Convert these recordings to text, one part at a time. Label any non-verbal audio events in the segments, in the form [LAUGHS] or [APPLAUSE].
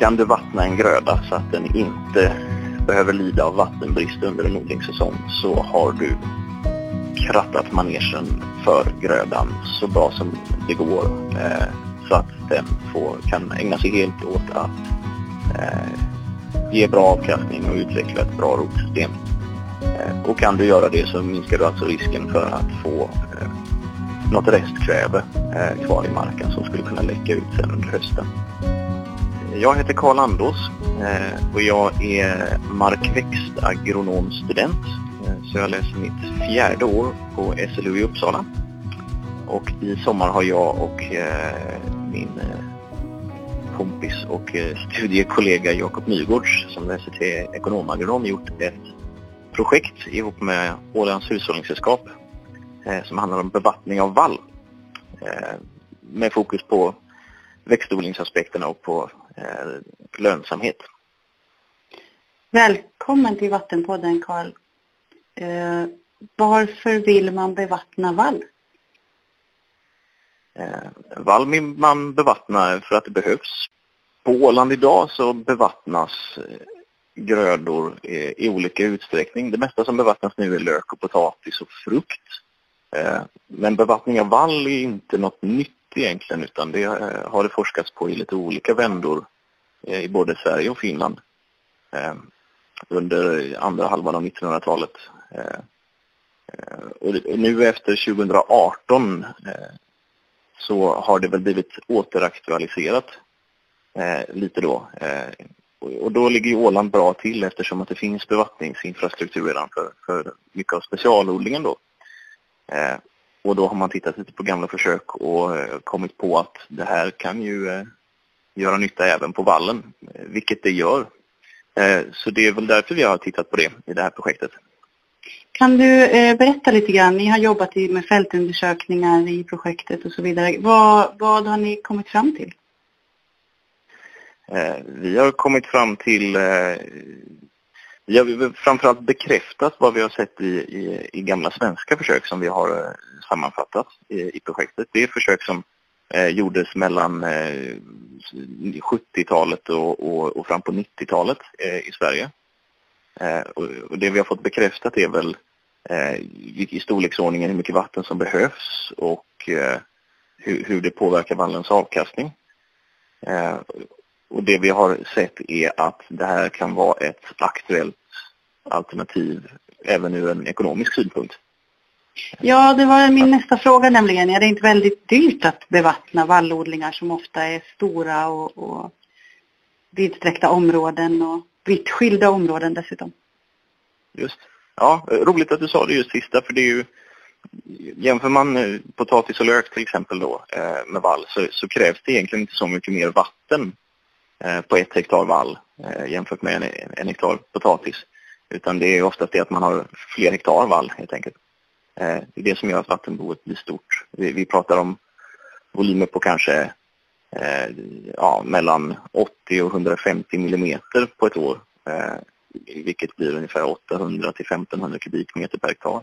kan du vattna en gröda så att den inte behöver lida av vattenbrist under en odlingssäsong så har du krattat manegen för grödan så bra som det går eh, så att den får, kan ägna sig helt åt att eh, ge bra avkastning och utveckla ett bra rotsystem. Eh, och kan du göra det så minskar du alltså risken för att få eh, något restkväve eh, kvar i marken som skulle kunna läcka ut sen under hösten. Jag heter Karl Andås eh, och jag är markväxtagronomstudent. Eh, så jag läser mitt fjärde år på SLU i Uppsala. Och i sommar har jag och eh, min kompis och studiekollega Jakob Nygårds som läser till ekonomagronom gjort ett projekt ihop med Ålands hushållningssällskap som handlar om bevattning av vall. Med fokus på växtodlingsaspekterna och på lönsamhet. Välkommen till Vattenpodden Karl. Eh, varför vill man bevattna vall? Eh, vall vill man bevattna för att det behövs. På Åland idag så bevattnas eh, grödor i, i olika utsträckning. Det mesta som bevattnas nu är lök och potatis och frukt. Eh, men bevattning av vall är inte något nytt egentligen utan det eh, har det forskats på i lite olika vändor eh, i både Sverige och Finland eh, under andra halvan av 1900-talet. Och nu efter 2018 så har det väl blivit återaktualiserat lite då. Och då ligger ju Åland bra till eftersom att det finns bevattningsinfrastruktur redan för, för mycket av specialodlingen då. Och då har man tittat lite på gamla försök och eh, kommit på att det här kan ju eh, göra nytta även på vallen, eh, vilket det gör. Så det är väl därför vi har tittat på det i det här projektet. Kan du berätta lite grann, ni har jobbat med fältundersökningar i projektet och så vidare. Vad, vad har ni kommit fram till? Vi har kommit fram till vi har framförallt bekräftat vad vi har sett i, i, i gamla svenska försök som vi har eh, sammanfattat i, i projektet. Det är försök som eh, gjordes mellan eh, 70-talet och, och, och, fram på 90-talet eh, i Sverige. Eh, och, och, det vi har fått bekräftat är väl eh, i storleksordningen hur mycket vatten som behövs och eh, hur, hur, det påverkar vallens avkastning. Eh, och det vi har sett är att det här kan vara ett aktuellt alternativ även ur en ekonomisk synpunkt. Ja, det var min nästa fråga nämligen. Är det inte väldigt dyrt att bevattna vallodlingar som ofta är stora och, och vidsträckta områden och vitt skilda områden dessutom? Just. Ja, roligt att du sa det just sista för det är ju Jämför man potatis och lök till exempel då eh, med vall så, så, krävs det egentligen inte så mycket mer vatten eh, Eh, på ett hektar vall eh, jämfört med en, en hektar potatis. Utan det är oftast det att man har fler hektar vall helt enkelt. Eh, det är det som gör att vattenbehovet blir stort. Vi, vi pratar om volymer på kanske ja, mellan 80 och 150 millimeter på ett år. Vilket blir ungefär 800 till 1500 kubikmeter per hektar.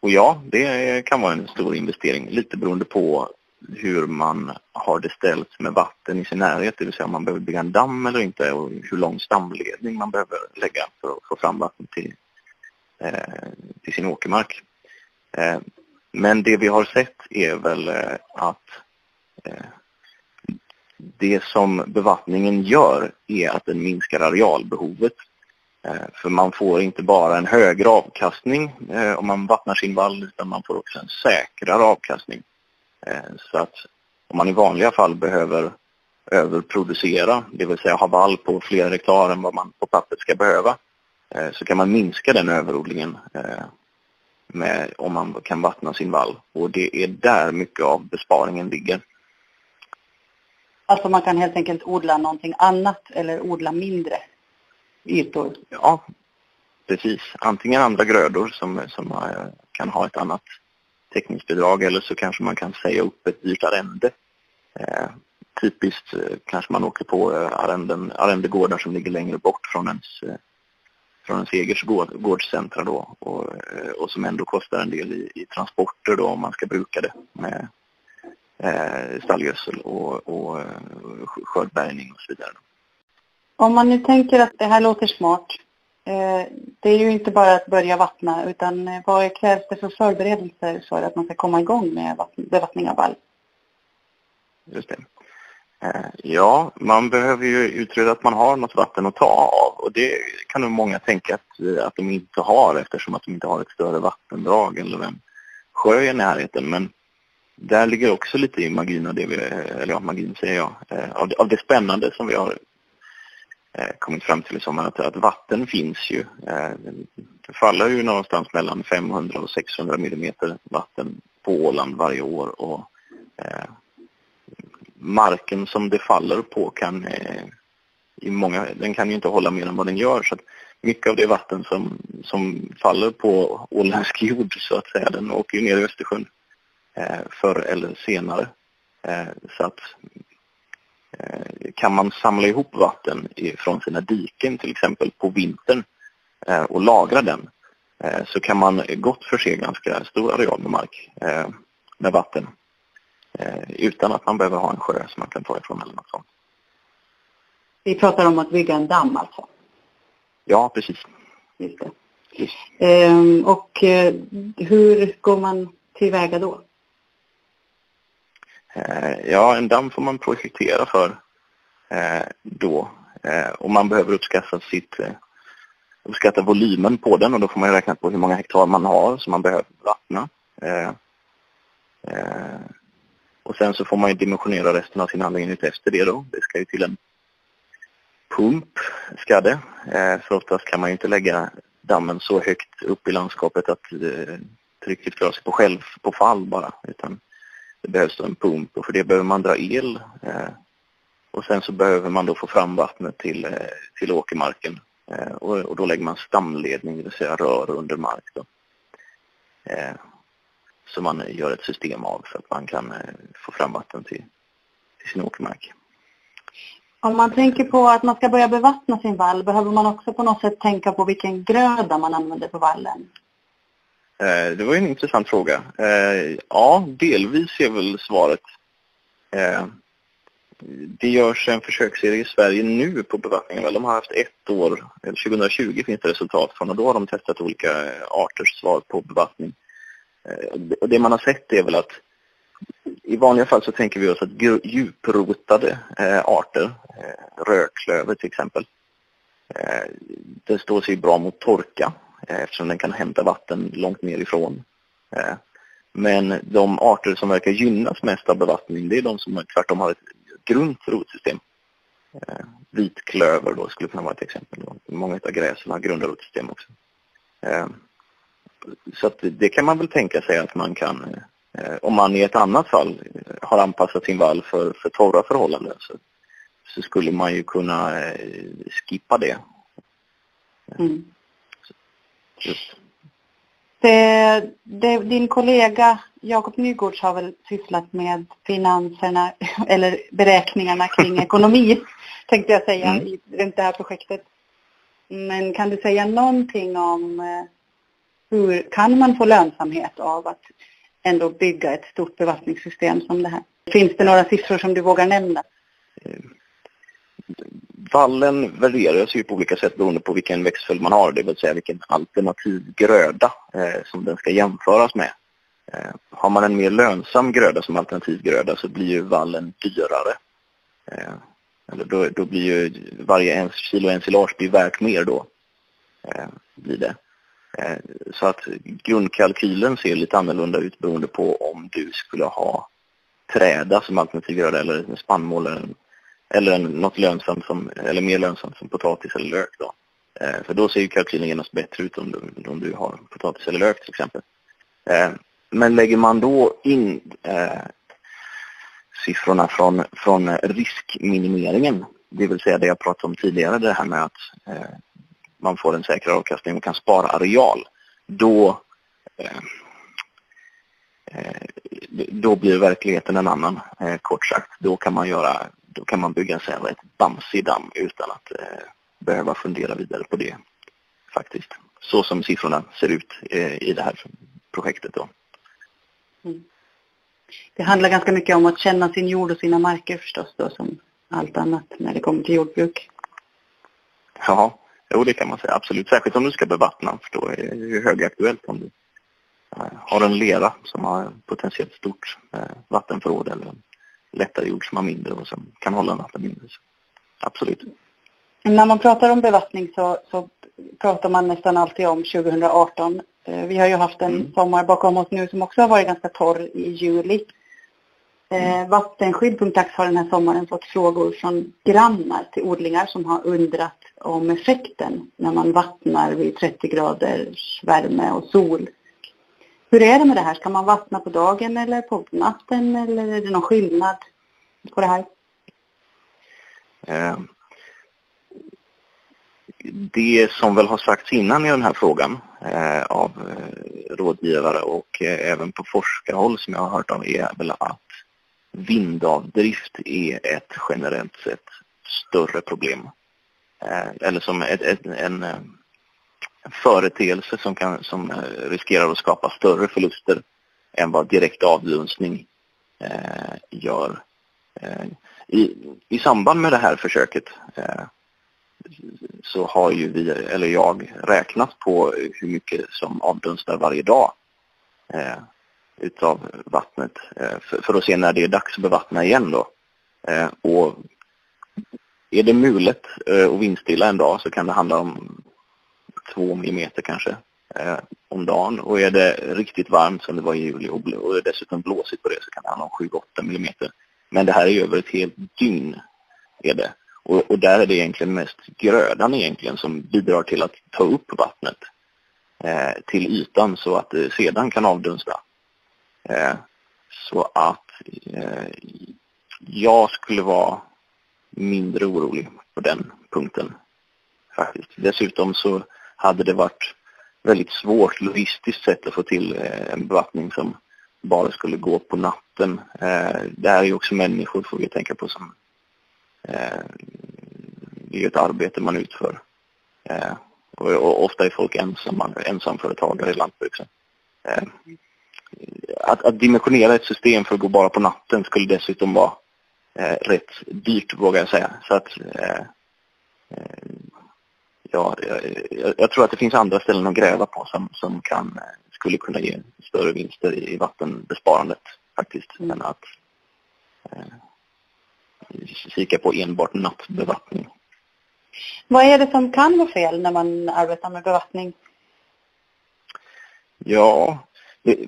Och ja, det kan vara en stor investering, lite beroende på hur man har det ställt med vatten i sin närhet, det vill säga om man behöver bygga en damm eller inte och hur lång stamledning man behöver lägga för att få fram vatten till, eh, till sin åkermark. Eh, men det vi har sett är väl eh, att eh, det som bevattningen gör är att den minskar arealbehovet. Eh, för man får inte bara en högre avkastning eh, om man vattnar sin vall utan man får också en säkrare avkastning. Eh, så att om man i vanliga fall behöver överproducera, det vill säga ha vall på fler hektar än vad man på pappret ska behöva, eh, så kan man minska den överodlingen eh, med, om man kan vattna sin vall. Och det är där mycket av besparingen ligger. Alltså man kan helt enkelt odla någonting annat eller odla mindre ytor? Ja, precis. Antingen andra grödor som, som kan ha ett annat täckningsbidrag eller så kanske man kan säga upp ett dyrt arrende. Eh, typiskt eh, kanske man åker på eh, arrenden, arrendegårdar som ligger längre bort från ens, eh, från ens eget gård, gårdscentra då och, eh, och som ändå kostar en del i, i, transporter då om man ska bruka det med, eh, stallgödsel och, och eh, skördbärgning och så vidare. Om man nu tänker att det här låter smart. Eh, det är ju inte bara att börja vattna utan eh, vad krävs det för förberedelser för att man ska komma igång med bevattning av vall? Just det. Eh, ja, man behöver ju utreda att man har något vatten att ta av och det kan nog många tänka att, att de inte har eftersom att de inte har ett större vattendrag eller en sjö i närheten. Men där ligger också lite i magin av det vi, eller ja, magin säger jag, av det, av det spännande som vi har Eh, kommit fram till i sommar, att, att vatten finns ju. Eh, det faller ju någonstans mellan 500 och 600 millimeter vatten på Åland varje år och eh, marken som det faller på kan i många, den kan ju inte hålla mer än vad den gör. Så att mycket av det vatten som, som faller på åländsk jord så att säga, den åker ju ner i Östersjön eh, förr eller senare. Eh, så att kan man samla ihop vatten från sina diken till exempel på vintern eh, och lagra den eh, så kan man gott förse ganska stor areal med mark eh, med vatten Eh, utan att man behöver ha en sjö som man kan ta ifrån eller något sånt. Vi pratar om att bygga en damm alltså? Ja, precis. Just det. Just. Ehm, och eh, hur går man tillväga då? Eh, ja, en damm får man projektera för eh, då. Eh, och man behöver uppskatta sitt eh, uppskatta volymen på den och då får man räkna på hur många hektar man har som man behöver vattna. Eh, eh, och sen så får man ju dimensionera resten av sin anläggning efter det då. Det ska ju till en pump, ska det. Eh, för oftast kan man ju inte lägga dammen så högt upp i landskapet att eh, trycket klarar sig på själv på fall bara. Utan behövs då en pump och för det behöver man dra el. Eh, och sen så behöver man då få fram vattnet till, eh, till åkermarken. Eh, och, och, då lägger man stamledning, det vill säga rör under mark. Då. Så som man gör ett system av så att man kan få fram vatten till, till sin åkermark. Om man tänker på att man ska börja bevattna sin vall, behöver man också på något sätt tänka på vilken gröda man använder på vallen? Eh, det var ju en intressant fråga. Eh, ja, delvis är väl svaret. Eh, det görs en försöksserie i Sverige nu på bevattning. De har haft ett år, 2020 finns det resultat från och då har de testat olika arters svar på bevattning. Och det man har sett är väl att i vanliga fall så tänker vi oss att djuprotade arter, rödklöver till exempel, det står sig bra mot torka Eh, eftersom den kan hämta vatten långt nerifrån. Eh, men de arter som verkar gynnas mest av bevattning det är de som tvärtom har ett grunt rotsystem. Eh, vitklöver då skulle kunna vara ett exempel. Många av gräsen har grunda rotsystem också så att det kan man väl tänka sig att man kan, om man i ett annat fall har anpassat sin vall för, för torra förhållanden så, så skulle man ju kunna skippa det. Mm. Just. Det, det, din kollega Jakob Nygårds har väl sysslat med finanserna [LAUGHS] eller beräkningarna kring [LAUGHS] ekonomi tänkte jag säga mm. i runt det här projektet. Men kan du säga någonting om eh, hur kan man få lönsamhet av att ändå bygga ett stort bevattningssystem som det här? Finns det några siffror som du vågar nämna? Vallen värderas ju på olika sätt beroende på vilken växtföljd man har, det vill säga vilken alternativ gröda eh, som den ska jämföras med. Eh, har man en mer lönsam gröda som alternativ gröda så blir ju vallen dyrare. Eh, eller då, då, blir ju varje en kilo ensilage blir värt mer då. Eh, blir det. Eh, så att grundkalkylen ser lite annorlunda ut beroende på om du skulle ha träda som alternativ gröda eller spannmål eller, eller något lönsamt som, eller mer lönsamt som potatis eller lök. Då. Eh, för då ser ju kalkylen genast bättre ut om du, om du har potatis eller lök till exempel. Eh, men lägger man då in eh, siffrorna från, från riskminimeringen, det vill säga det jag pratade om tidigare, det här med att eh, man får en säkrare avkastning och kan spara areal, då, eh, eh då blir verkligheten en annan, eh, kort sagt. Då kan man, göra, då kan man bygga en ett bamsig damm utan att eh, behöva fundera vidare på det faktiskt. Så som siffrorna ser ut eh, i det här projektet. Då. Mm. det handlar ganska mycket om att känna sin jord och sina marker förstås då som allt annat när det kommer till jordbruk. Ja, jo det kan man säga absolut. Särskilt om du ska bevattna för då är det högaktuellt om du eh, har en lera som har potentiellt stort vattenförråd eller en lättare jord som har mindre och som kan hålla vatten mindre. Så, absolut. När man pratar om bevattning så, så pratar man nästan alltid om 2018. Eh, vi har ju haft en mm. sommar bakom oss nu som också har varit ganska torr i juli. Eh, Vattenskydd.ax har den här sommaren fått frågor från grannar till odlingar som har undrat om effekten när man vattnar vid 30 graders värme och sol. Hur är det med det här? Ska man vattna på dagen eller på natten eller är det någon skillnad på det här? Eh, det som väl har sagts innan i den här frågan eh, av eh, rådgivare och även på forskarhåll som jag har hört av är väl att vindavdrift är ett generellt sett större problem. Eller som ett, ett, en företeelse som, kan, som eh, riskerar att skapa större förluster än vad direkt avdunstning eh, gör. Eh, i, I samband med det här försöket eh, så har ju vi, eller jag, räknat på hur mycket som avdunstar varje dag eh, utav vattnet eh, för, för, att se när det är dags att bevattna igen då. Eh, och är det mulet eh, och vindstilla en dag så kan det handla om två millimeter kanske eh, om dagen. Och är det riktigt varmt som det var i juli och, och är dessutom blåsigt på det så kan det handla om 7-8 millimeter. Men det här är över ett helt dygn. Är det. Och, och, där är det egentligen mest grödan egentligen som bidrar till att ta upp vattnet eh, till ytan så att det sedan kan avdunsta. Eh, så att eh, jag skulle vara mindre orolig på den punkten faktiskt. Dessutom så hade det varit väldigt svårt logistiskt sett att få till eh, en bevattning som bara skulle gå på natten. Eh, det här är ju också människor får vi tänka på som eh, det är ett arbete man utför. Och ofta är folk ensamma, ensamföretagare i lantbruk. Att, att dimensionera ett system för att gå bara på natten skulle dessutom vara rätt dyrt vågar jag säga. Så att ja, jag, jag, tror att det finns andra ställen att gräva på som, som kan, skulle kunna ge större vinster i, vattenbesparandet faktiskt mm. än att eh, kika på enbart nattbevattning. Vad är det som kan vara fel när man arbetar med bevattning? Ja, det,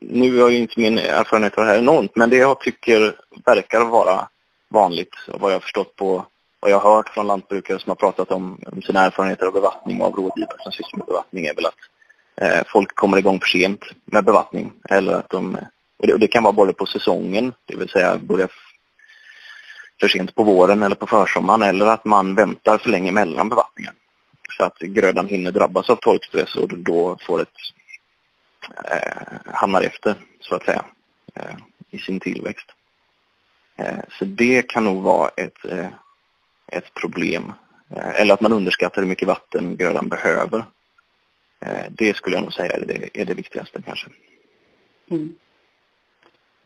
nu har ju inte min erfarenhet av det här enormt, men det jag tycker verkar vara vanligt och vad jag har förstått på vad jag har hört från lantbrukare som har pratat om, om sina erfarenheter av bevattning och av rådgivare som sysslar med bevattning är väl att eh, folk kommer igång för sent med bevattning. Eller att de, och det, och det, kan vara både på säsongen, det vill säga börja för sent på våren eller på försommaren eller att man väntar för länge mellan bevattningen. Så att grödan hinner drabbas av torkstress och då får ett, eh, hamnar efter så att säga eh, i sin tillväxt. Eh, så det kan nog vara ett eh, ett problem. Eh, eller att man underskattar hur mycket vatten grödan behöver. Eh, det skulle jag nog säga är det, är det viktigaste kanske. Mm.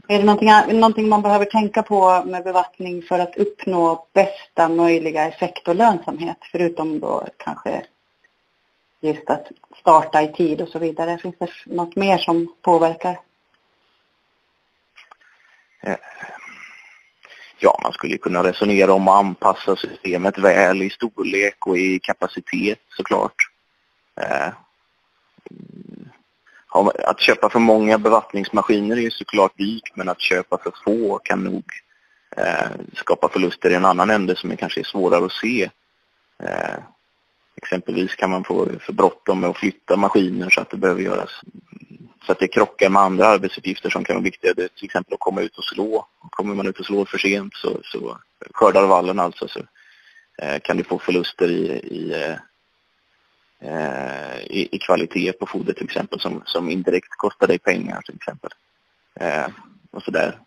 Är det någonting, någonting man behöver tänka på med bevattning för att uppnå bästa möjliga effekt och lönsamhet? Förutom då kanske just att starta i tid och så vidare. Finns det något mer som påverkar? Ja, man skulle kunna resonera om att anpassa systemet väl i storlek och i kapacitet såklart. Eh, mm, att köpa för många bevattningsmaskiner är ju såklart dyrt men att köpa för få kan nog eh, skapa förluster i en annan ände som är kanske är svårare att se. Eh, exempelvis kan man få för bråttom med att flytta maskiner så att det behöver göras så att det krockar med andra arbetsuppgifter som kan vara viktiga. Det till exempel att komma ut och slå. Kommer man ut och slår för sent så, så skördar vallen alltså så eh, kan du få förluster i, i, eh, i, i, kvalitet på foder till exempel som, som indirekt kostar dig pengar till exempel. Eh, och sådär.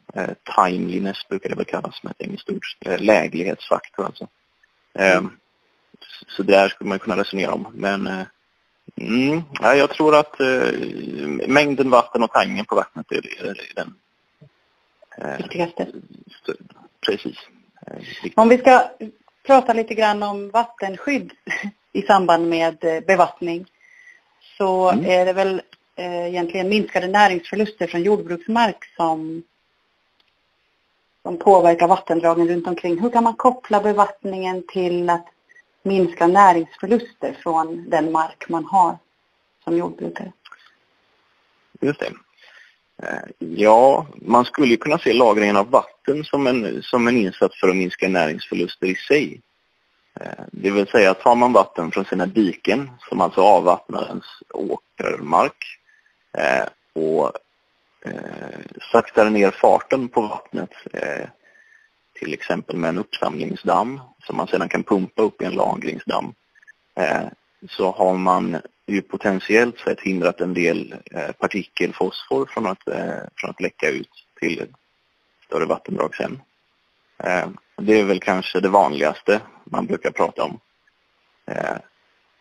Timeliness brukar det väl kallas med ett engelskt ord. Läglighetsfaktor alltså. Eh, så där skulle man kunna resonera om. Men Mm, ja, jag tror att eh, mängden vatten och tangen på vattnet är, är, den viktigaste. Precis. Om vi ska prata lite grann om vattenskydd i samband med bevattning så mm. är det väl egentligen minskade näringsförluster från jordbruksmark som som påverkar vattendragen runt omkring. Hur kan man koppla bevattningen till att minska näringsförluster från den mark man har som jordbrukare? Just det. Eh, ja, man skulle kunna se lagringen av vatten som en, som en insats för att minska näringsförluster i sig. Eh, det vill säga, tar man vatten från sina diken, som alltså avvattnar ens åkermark, eh, och saktar ner farten på vattnet till exempel med en uppsamlingsdamm som man sedan kan pumpa upp i en lagringsdamm eh, så har man ju potentiellt sett hindrat en del eh, partikelfosfor från att, eh, från att läcka ut till större vattendrag sen. Det är väl kanske det vanligaste man brukar prata om.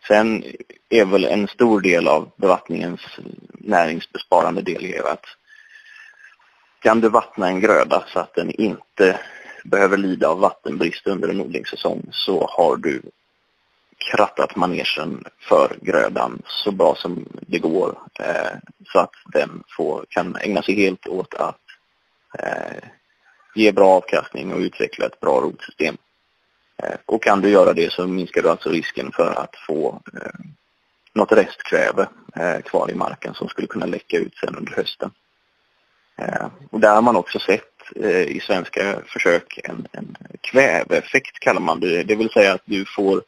Sen är väl en stor del av bevattningens näringsbesparande del är att kan du vattna en gröda så att den inte behöver lida av vattenbrist under en odlingssäsong så har du krattat manegen för grödan så bra som det går eh, så att den får, kan ägna sig helt åt att eh, ge bra avkastning och utveckla ett bra rotsystem. Eh, och kan du göra det så minskar du alltså risken för att få eh, något restkväve eh, kvar i marken som skulle kunna läcka ut sen under hösten. Eh, och där har man också sett Eh, i svenska försök en, en kväveeffekt kallar man det. Det vill säga att du får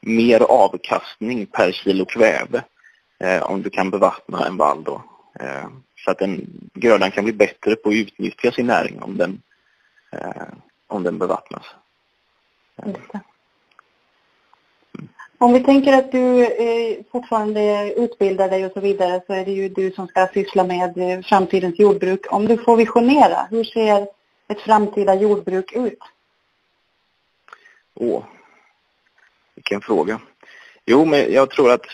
mer avkastning per kilo kväve eh, om du kan bevattna en vall då. Eh, så att den, grödan kan bli bättre på att utnyttja sin näring om den, eh, om den bevattnas. Om vi tänker att du eh, fortfarande utbildar dig och så vidare så är det ju du som ska syssla med eh, framtidens jordbruk. Om du får visionera, hur ser ett framtida jordbruk ut? Åh, vilken fråga. Jo, men jag tror att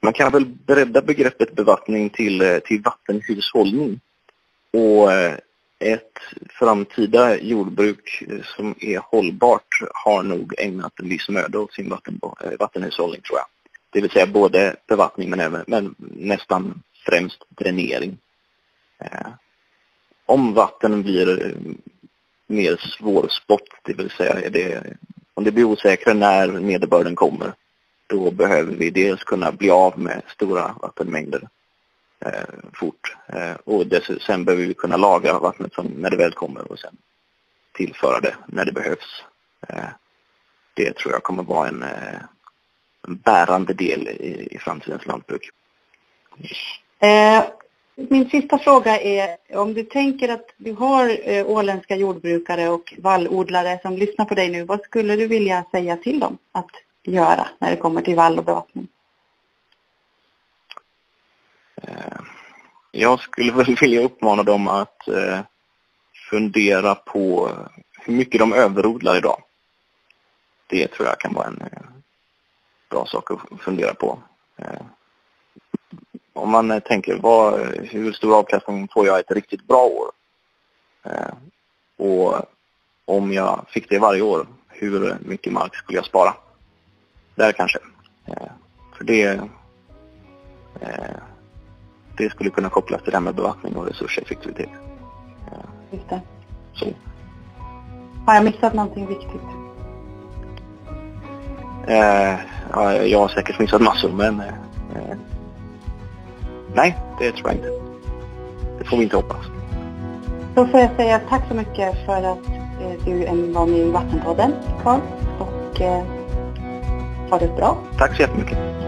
man kan väl bredda begreppet bevattning till, eh, till vattenhushållning. Och ett framtida jordbruk eh, som är hållbart har nog ägnat en viss möda åt sin vatten, eh, vattenhushållning tror jag. Det vill säga både bevattning men även men nästan främst dränering. Eh, om vatten blir eh, mer svårspott, det vill säga det, om det blir osäkrare när nederbörden kommer, då behöver vi dels kunna bli av med stora vattenmängder Eh, fort. Eh, och dess, sen behöver vi kunna lagra vattnet som, när det väl kommer och sen tillföra det när det behövs. Eh, det tror jag kommer vara en, eh, en bärande del i, i framtidens lantbruk. Eh, min sista fråga är om du tänker att du har eh, åländska jordbrukare och vallodlare som lyssnar på dig nu. Vad skulle du vilja säga till dem att göra när det kommer till vall och bevattning? Eh, jag skulle väl vilja uppmana dem att eh, fundera på hur mycket de överodlar idag. Det tror jag kan vara en eh, bra sak att fundera på. Eh, om man eh, tänker vad, hur stor avkastning får jag ett riktigt bra år? Eh, och om jag fick det varje år, hur mycket mark skulle jag spara? Där kanske. För det det skulle kunna kopplas till det här med bevattning och resurseffektivitet. Just det. Så. Har jag missat någonting viktigt? Eh, ja, jag har säkert missat massor men eh, nej, det tror jag inte. Det får vi inte hoppas. Då får jag säga tack så mycket för att eh, du var med i Vattenpodden, Carl. Och eh, ha det bra. Tack så jättemycket.